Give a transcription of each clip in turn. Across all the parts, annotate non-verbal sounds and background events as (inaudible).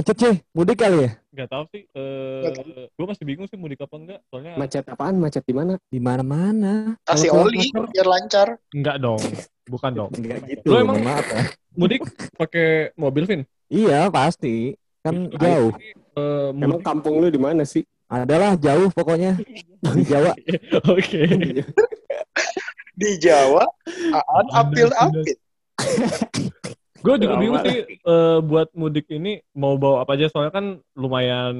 Macet sih, mudik kali ya? Gak tau sih. Eh, gue masih bingung sih mudik apa enggak. Soalnya Macet apaan? Macet di mana? Di mana-mana. Kasih Kalau oli motor, biar lancar. enggak dong. Bukan dong. Enggak gitu. Lu emang- maaf ya. Mudik pakai mobil, Vin? Iya, pasti. Kan jauh. Eh, Emang kampung lu di mana sih? Adalah jauh pokoknya di Jawa. (laughs) Oke. Di Jawa, Aan apil-apil. (laughs) Gue juga Lama bingung sih eh, buat mudik ini mau bawa apa aja. Soalnya kan lumayan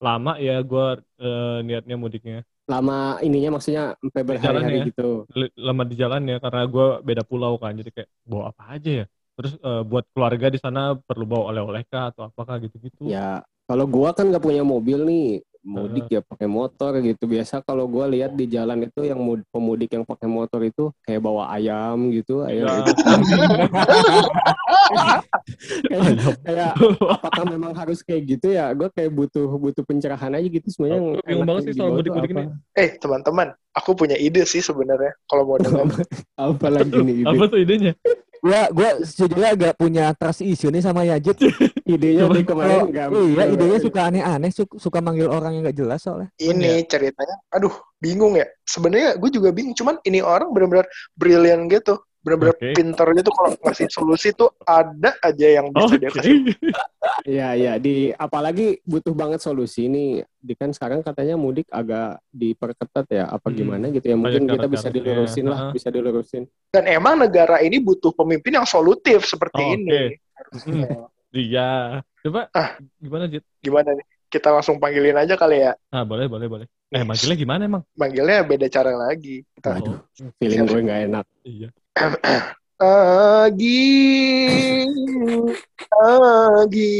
lama ya gue niatnya mudiknya. Lama ininya maksudnya sampai Jalan berhari-hari ya. gitu. Lama di jalan ya karena gue beda pulau kan. Jadi kayak bawa apa aja ya. Terus eh, buat keluarga di sana perlu bawa oleh-oleh kah atau apakah gitu-gitu? Ya, kalau gua kan nggak punya mobil nih, mudik ya pakai motor gitu. Biasa kalau gua lihat di jalan itu yang mud- pemudik yang pakai motor itu kayak bawa ayam gitu, ayam Ya. itu. kayak, kayak apakah memang harus kayak gitu ya? Gue kayak butuh butuh pencerahan aja gitu sebenarnya. Oh, yang banget sih soal dibawa tuh mudik-mudik apa? ini. Eh, teman-teman, aku punya ide sih sebenarnya. Kalau mau dengar. (laughs) Apa lagi nih ide? apa tuh idenya Gua gua sejujurnya agak punya trust issue nih sama Yajid. (laughs) Idenya Coba di kemarin Kalau- nggak iya, idenya suka aneh-aneh, su- suka manggil orang yang nggak jelas soalnya. Ini ceritanya, aduh, bingung ya. Sebenarnya gue juga bingung. Cuman ini orang benar-benar brilian gitu. Benar-benar Oke. pinter gitu. Kalau ngasih solusi tuh ada aja yang bisa oke dia kasih. Iya, iya. Di apalagi butuh banget solusi nih. Di kan sekarang katanya mudik agak diperketat ya, apa Hmm. gimana gitu ya. Mungkin Banyak kita bisa dilurusin lah, Heeh. bisa dilurusin. Dan emang negara ini butuh pemimpin yang solutif seperti Oke. ini. iya coba Ah. gimana Jit Gimana nih? Kita langsung panggilin aja kali ya. ah boleh boleh boleh eh manggilnya gimana emang Manggilnya beda cara lagi. Kita. Oh, Feeling gue nggak enak. iya Agi, Agi,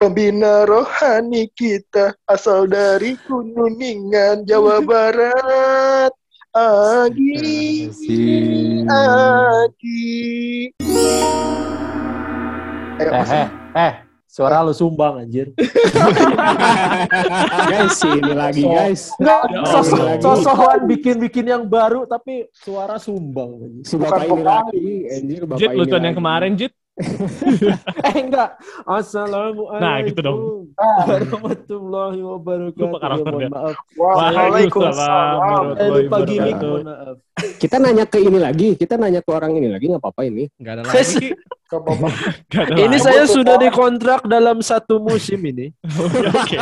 pembina rohani kita asal dari Kuningan, Jawa (laughs) Barat. Agi, Agi. Ayo, Eh, eh, eh, suara lu sumbang anjir. (laughs) guys, ini lagi guys. Enggak, sos- Allah. sosokan bikin-bikin yang baru tapi suara sumbang. Si bapak ini lagi, anjir bapak Jit ini lucuan yang kemarin Jit (laughs) Eh enggak. Assalamualaikum. Nah, gitu dong. Warahmatullahi wabarakatuh. Lupa karakter Ya, maaf. Waalaikumsalam. Eh, lupa gimmick, mohon maaf. Kita nanya ke ini lagi, kita nanya ke orang ini lagi nggak apa-apa ini. Nggak ada (laughs) lagi. Gak (laughs) ada Ini lagi. saya sudah dikontrak dalam satu musim ini. oke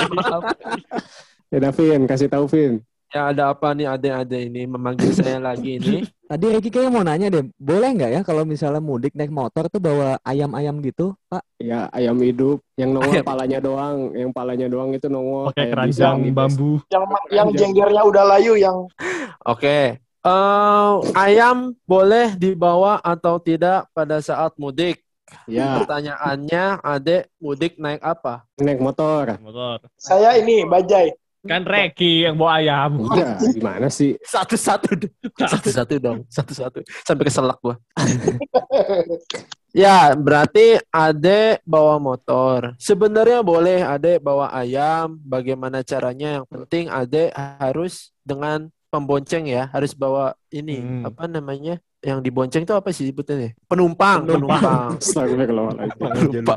Ya Davin, kasih tahu Vin. Ya ada apa nih adik-adik ini memanggil saya lagi ini? (laughs) Tadi Ricky kayaknya mau nanya deh, boleh nggak ya kalau misalnya mudik naik motor tuh bawa ayam-ayam gitu, Pak? Ya ayam hidup yang nongol Ayam. palanya doang, yang palanya doang itu nongol pakai keranjang bambu Yang yang jenggernya udah layu, yang Oke. Eh, ayam boleh dibawa atau tidak pada saat mudik? Ya, Pertanyaannya, adek mudik naik apa? naik motor. motor saya ini bajai. Kan Reki yang bawa ayam Iya, gimana sih? Satu-satu, dong. satu-satu dong, satu-satu. Sampai keselak gua. (laughs) ya, berarti adek bawa motor. Sebenarnya boleh adek bawa ayam. Bagaimana caranya? Yang penting adek harus dengan pembonceng ya, harus bawa ini Hmm. apa namanya? Yang dibonceng itu apa sih sebutnya? Penumpang, Penumpang. penumpang. Astagfirullahaladzim. Lupa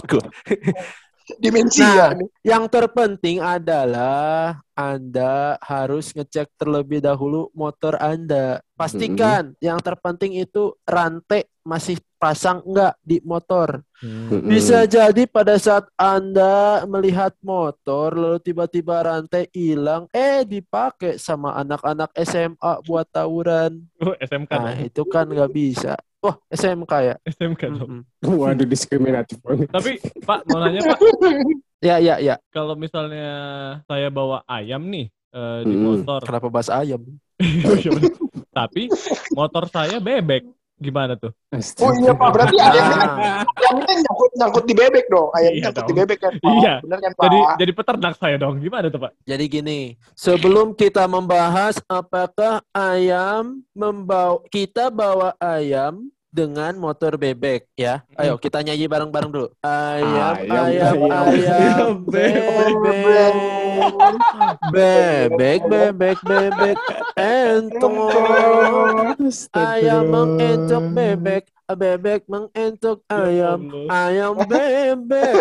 Dimensi Nah, ya. ini. Yang terpenting adalah Anda harus ngecek terlebih dahulu motor Anda. Pastikan yang terpenting itu rantai masih pasang enggak di motor. Mm-mm. Bisa jadi pada saat Anda melihat motor lalu tiba-tiba rantai hilang, eh dipakai sama anak-anak SMA buat tawuran. oh, SMK Nah, itu kan nggak bisa. Oh, SMK ya? SMK dong Mm-mm. Waduh diskriminatif banget. tapi Pak mau nanya Pak (laughs) Ya, ya, ya. kalau misalnya saya bawa ayam nih eh, di Hmm. motor Kenapa bahas ayam? (laughs) tapi motor saya bebek gimana tuh Oh iya Pak, berarti ayamnya, Nah, ayamnya nyangkut, nyangkut di bebek dong. Ayamnya Iya nyangkut dong. di bebek kan Pak? Iya. Bener kan Pak? jadi jadi peternak saya dong gimana tuh Pak Jadi gini, sebelum kita membahas apakah ayam membawa kita bawa ayam dengan motor bebek ya. Ayo kita nyanyi bareng-bareng dulu. Ayam, Ayam, ayam, ayam. ayam, bebek. Bebek, bebek, bebek. Mengentok. Ayam mengentok bebek, bebek mengentok ayam, ayam bebek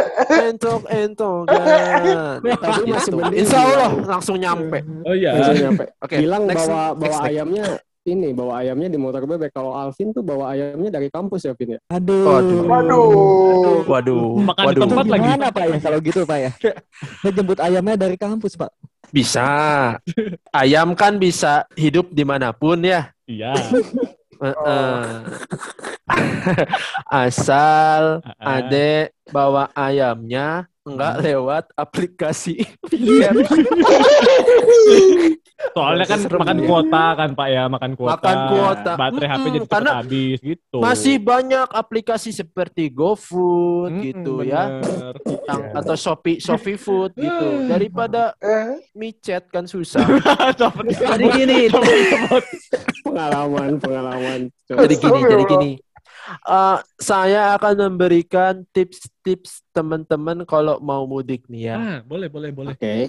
entok. Tapi masih Gitu. mending Insya Allah langsung nyampe. Oh iya. Langsung nyampe. Oke. Bilang next, bawa next, bawa next. ayamnya ini bawa ayamnya di motor bebek. Kalau Alvin tuh bawa ayamnya dari kampus ya, Vin ya. Aduh. Waduh. Waduh. Waduh. Makan di Waduh. tempat lagi. Gimana Pak ya kalau gitu Pak ya? Ngejemput ayamnya dari kampus Pak. Bisa. Ayam kan bisa hidup di mana pun ya. Iya. Eh. (laughs) Asal adek bawa ayamnya enggak lewat aplikasi. (laughs) Soalnya kan Serem makan ya. kuota kan Pak ya, makan kuota. Makan kuota. Baterai HP Mm-mm, jadi cepat habis gitu. Masih banyak aplikasi seperti GoFood Mm-mm, gitu ya. bener. Yang, Iya. atau Shopee Shopee Food gitu. Daripada Eh, micet kan susah. (laughs) Jadi gini, (laughs) Pengalaman, pengalaman. jadi gini, jadi gini. Eh, saya akan memberikan tips-tips teman-teman kalau mau mudik nih ya. Ah, boleh, boleh, boleh. Oke.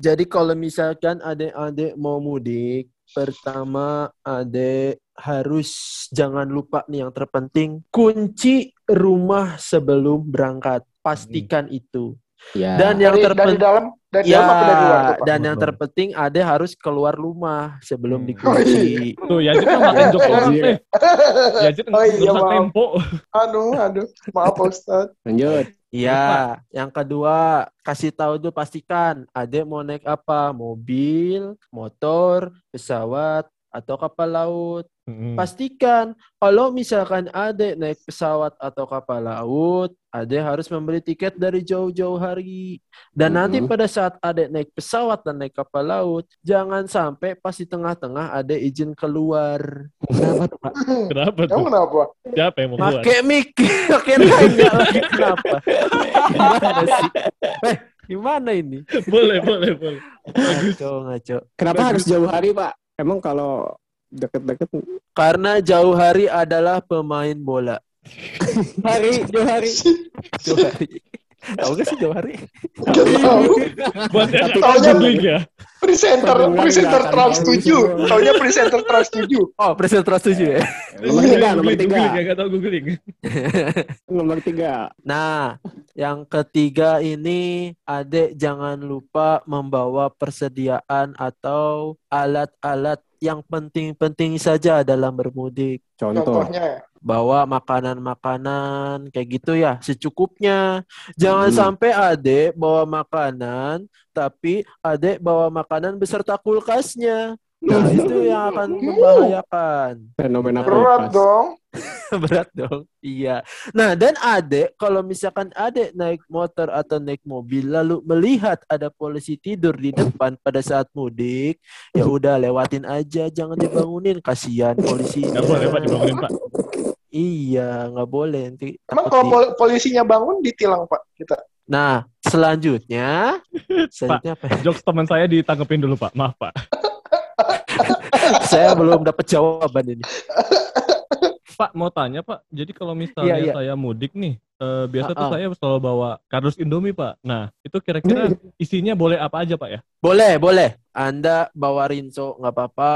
Jadi kalau misalkan adik-adik mau mudik, pertama adik harus jangan lupa nih yang terpenting kunci rumah sebelum berangkat. Pastikan itu. Ya. Dan yang dari, dari terpenting dalam dari ya dalam dari luar tuh, dan yang terpenting adik harus keluar rumah sebelum Hmm. dikunci. Tuh, Yazid mah makan jok orang Iya. teh. Yazid Oh iya, tempo. Aduh, aduh. Maaf Ustaz. Lanjut. Iya, yang kedua kasih tahu dulu pastikan adek mau naik apa? Mobil, motor, pesawat, atau kapal laut. Mm-mm. Pastikan kalau misalkan adek naik pesawat atau kapal laut, adek harus membeli tiket dari jauh-jauh hari. Dan nanti Mhm. pada saat adek naik pesawat dan naik kapal laut, jangan sampai pas di tengah-tengah adek izin keluar. Kenapa tuh Pak? (laughs) Kenapa tuh? Kamu kenapa? Siapa yang mau keluar? Pakai mikir, (laughs) pakai nanya lagi kenapa? Gimana sih? Eh, gimana ini? (laughs) boleh, boleh, boleh. Ngaco, ngaco. Kenapa harus jauh hari, Pak? Emang kalau deket-deket Karena jauh hari adalah pemain bola. Hari, jauh hari. (laughs) Jauh hari. Tahu gak sih jauh hari? Gak tahu. Buat yang taunya- ya. Presenter, presenter Trans tahu 7. semua. Taunya presenter Trans 7. Oh, presiden terus tujuh ya. nomor Iya, tiga, nomor tiga, googling, ya, nggak tahu googling. (laughs) nomor tiga. Nah, yang ketiga ini adek jangan lupa membawa persediaan atau alat-alat yang penting-penting saja dalam bermudik. Contoh. Contohnya. Bawa makanan-makanan kayak gitu ya, secukupnya. Jangan Hmm. sampai adek bawa makanan, tapi adek bawa makanan beserta kulkasnya. Nah, itu yang akan membahayakan. Fenomena Berat kulkas. dong. (laughs) Berat dong. Iya. Nah, dan adek, kalau misalkan adek naik motor atau naik mobil, lalu melihat ada polisi tidur di depan pada saat mudik, ya udah lewatin aja, jangan dibangunin, kasihan polisi. Nggak boleh, Pak, dibangunin, Pak. Iya, nggak boleh nanti. Emang kalau pol- polisinya bangun ditilang Pak kita. Nah, selanjutnya, (laughs) selanjutnya apa? ya? Jokes teman saya ditanggepin dulu, Pak. Maaf, Pak. (laughs) (laughs) Saya belum dapat jawaban ini. Pak, mau tanya, Pak. Jadi kalau misalnya Iya, iya. saya mudik nih, eh, biasa tuh Ah, ah. saya selalu bawa kardus Indomie, Pak. Nah, itu kira-kira isinya boleh apa aja, Pak ya? Boleh, boleh. Anda bawa rinso nggak apa-apa,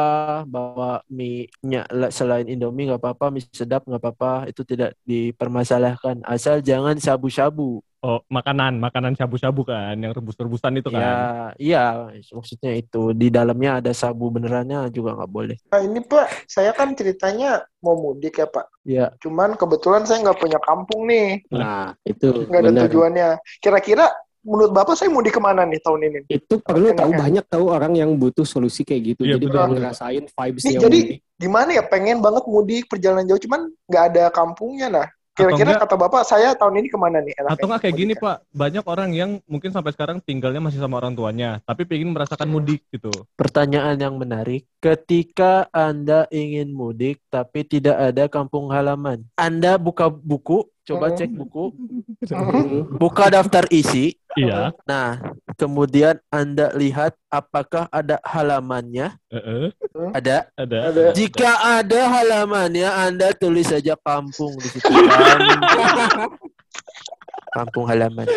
bawa mie-nya la- selain Indomie nggak apa-apa, mie sedap nggak apa-apa, itu tidak dipermasalahkan. Asal jangan shabu-shabu. Oh, makanan, makanan shabu-shabu kan, yang rebus-rebusan itu kan. Ya, iya, maksudnya itu di dalamnya ada sabu benerannya juga nggak boleh. Nah ini Pak, saya kan ceritanya mau mudik ya Pak. Ya, Cuman kebetulan saya nggak punya kampung nih. Nah, itu Nggak ada benar. tujuannya. Kira-kira menurut Bapak saya mudik ke mana nih tahun ini? Itu perlu tahu Enaknya. banyak tahu orang yang butuh solusi kayak gitu. Iya, Jadi pengen ngerasain vibes Nih, yang jadi mudik. gimana ya pengen banget mudik perjalanan jauh cuman nggak ada kampungnya nah kira-kira kata bapak saya tahun ini ke mana nih enaknya Atau nggak kayak gini, mudik? Pak. Banyak orang yang mungkin sampai sekarang tinggalnya masih sama orang tuanya, tapi pengen merasakan mudik gitu. pertanyaan yang menarik. Ketika Anda ingin mudik tapi tidak ada kampung halaman, Anda buka buku, coba cek buku, buka daftar isi, Iya. Nah, kemudian Anda lihat apakah ada halamannya? Heeh. Ada. Ada. Ada. Jika ada halamannya, Anda tulis saja kampung di situ. Kampung, (laughs) kampung halaman.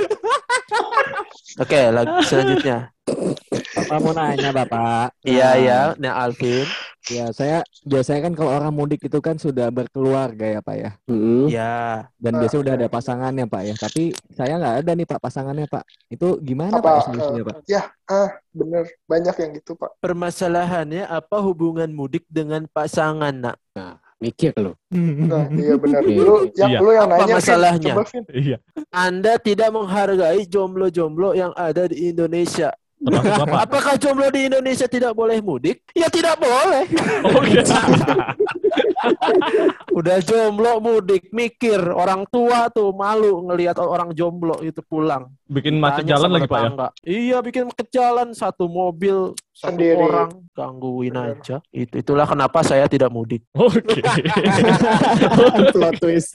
Oke, lagi selanjutnya. Bapak mau nanya Bapak. Iya Nah, ya, nah Alvin. Ya saya biasanya kan kalau orang mudik itu kan sudah berkeluarga ya Pak ya. Mm-mm. Ya, Dan Ah, biasanya udah iya. ada pasangannya Pak ya. Tapi saya nggak ada nih Pak pasangannya Pak. Itu gimana Apa, Pak solusinya eh, Pak? ya ah bener banyak yang gitu pak permasalahannya apa hubungan mudik dengan pasangan, Nak? Mikir lu. nah iya bener Iya. lu yang Iya. lu yang Apa nanya Vin. masalahnya? coba Iya. Anda tidak menghargai jomblo-jomblo yang ada di Indonesia. Termasuk Bapak. Apakah jomblo di Indonesia tidak boleh mudik? Ya tidak boleh. Oh iya. (laughs) Udah jomblo mudik, mikir orang tua tuh malu ngelihat orang jomblo itu pulang. Bikin macet jalan lagi Pak ya. Iya, bikin macet jalan satu mobil satu Sendiri. orang gangguin Bener. aja. Itu itulah kenapa saya tidak mudik. (laughs) Oke. (laughs) Plot twist.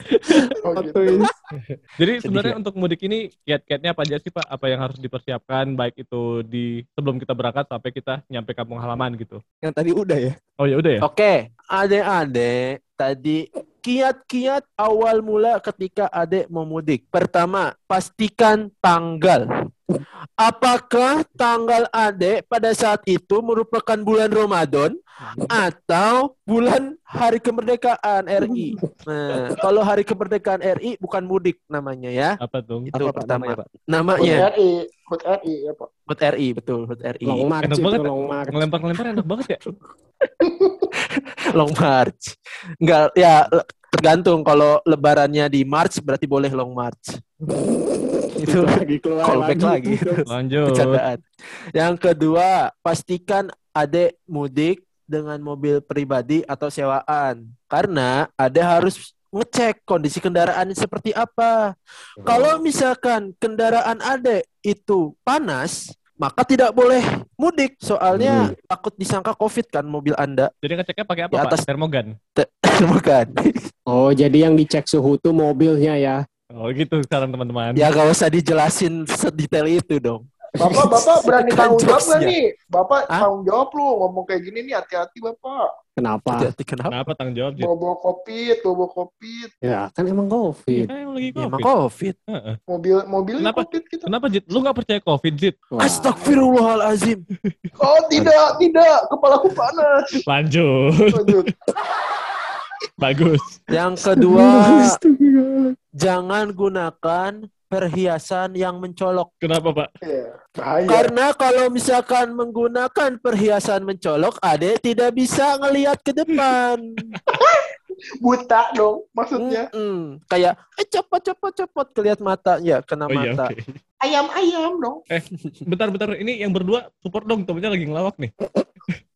oh Plot gitu twist. (laughs) Jadi Sedih sebenarnya ya? untuk mudik ini kiat-kiatnya apa aja sih Pak? Apa yang harus dipersiapkan baik itu di sebelum kita berangkat sampai kita nyampe kampung halaman gitu. Yang tadi udah ya. Oh ya udah ya. Oke, adik-adik tadi kiat-kiat awal mula ketika adik mau mudik. Pertama, pastikan tanggal. Apakah tanggal adik pada saat itu merupakan bulan Ramadan atau bulan hari kemerdekaan RI? Nah, kalau hari kemerdekaan RI bukan mudik namanya ya. Apa tuh? Itu Apa, pertama. namanya, Pak? HUT Namanya RI HUT RI ya pak HUT RI, betul, HUT RI. Long march Enak banget. long march. Ngelempar-ngelempar enak banget ya. (laughs) long march. Enggak, ya tergantung kalau lebarannya di March berarti boleh long march. Itu lagi keluar callback lagi. (laughs) Lanjut. Bercandaan. Yang kedua, pastikan adek mudik dengan mobil pribadi atau sewaan. Karena adek harus ngecek kondisi kendaraan seperti apa. Kalau misalkan kendaraan adek itu panas, maka tidak boleh mudik. Soalnya takut disangka COVID kan mobil Anda. Jadi ngeceknya pakai apa Di Pak? atas- Termogan. Bukan. (laughs) Oh, jadi yang dicek suhu tuh mobilnya ya. Oh gitu sekarang teman-teman. Ya gak usah dijelasin sedetail itu dong. bapak bapak berani Kan tanggung jawab nggak jokesnya. nih bapak Hah? tanggung jawab lu ngomong kayak gini nih hati-hati bapak Kenapa? Hati-hati kenapa? Kenapa tanggung jawab? Bawa bawa covid bawa bawa covid Ya, kan emang Iya, COVID. kan emang lagi Ya, emang COVID. COVID. Heeh. mobil mobilnya Kenapa? covid gitu Kenapa Jit? Lu nggak percaya COVID Jit? Wah. Astagfirullahalazim. oh tidak tidak kepalaku panas (laughs) Lanjut. lanjut (laughs) Bagus. Yang kedua, jangan gunakan perhiasan yang mencolok. Kenapa Pak? Iya. bahaya Karena kalau misalkan menggunakan perhiasan mencolok, adek tidak bisa ngelihat ke depan. (laughs) buta dong maksudnya Mm-mm. Kayak eh cepot cepot cepot kelihat mata ya kena Oh iya mata. oke. ayam ayam dong Bentar bentar ini yang berdua support dong temennya lagi ngelawak nih.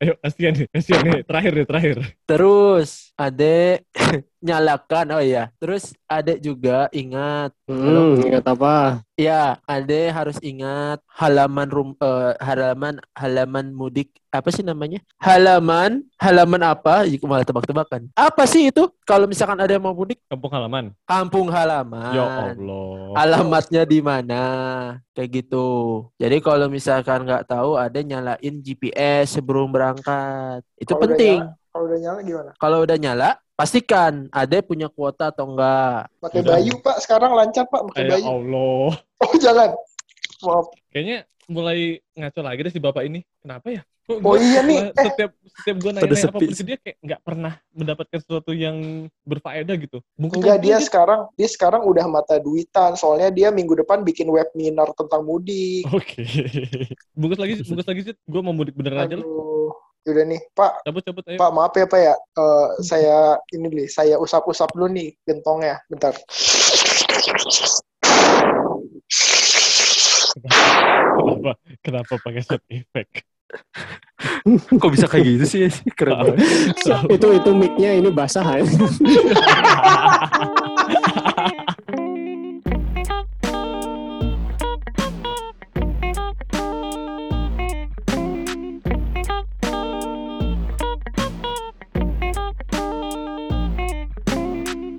Ayo kasihan nih, kasihan nih. Terakhir nih, terakhir. Terus adek (laughs) nyalakan oh iya. Terus adek juga ingat Hmm, ingat apa? Ya, Ade harus ingat halaman rum, eh, halaman halaman mudik apa sih namanya? Halaman halaman apa? Ih, malah tebak-tebakan. Apa sih itu? Kalau misalkan ada yang mau mudik, Kampung halaman. kampung halaman. Ya Allah. Alamatnya di mana? Kayak gitu. Jadi kalau misalkan nggak tahu, ada nyalain GPS sebelum berangkat. Itu Kalau udah penting. Kalau udah nyala gimana Kalau udah nyala, pastikan ada punya kuota atau enggak. pakai bayu pak sekarang lancar pak pakai Ya bayu Allah. (laughs) oh jangan maaf Kayaknya mulai ngaco lagi deh si bapak ini. Kenapa ya? Kok Oh gua- iya nih, gua eh. Setiap setiap gue nanya sepi apa pun ke sih. dia kayak nggak pernah mendapatkan sesuatu yang berfaedah gitu. Bungkus Enggak lagi dia aja. sekarang dia sekarang udah mata duitan soalnya dia minggu depan bikin webinar tentang mudik. Oke. (laughs) bungkus lagi, bungkus lagi sih. Gue mau mudik beneran aja lah. Yaudah nih, Pak. Cabut, cabut ayo. Pak, maaf ya, Pak ya. Eh, saya ini dulu, saya usap-usap dulu nih gentongnya. Bentar. Kenapa? Kenapa pakai sound effect? Kok bisa kayak gitu sih? Keren banget. itu itu mic-nya ini basah ya. (laughs)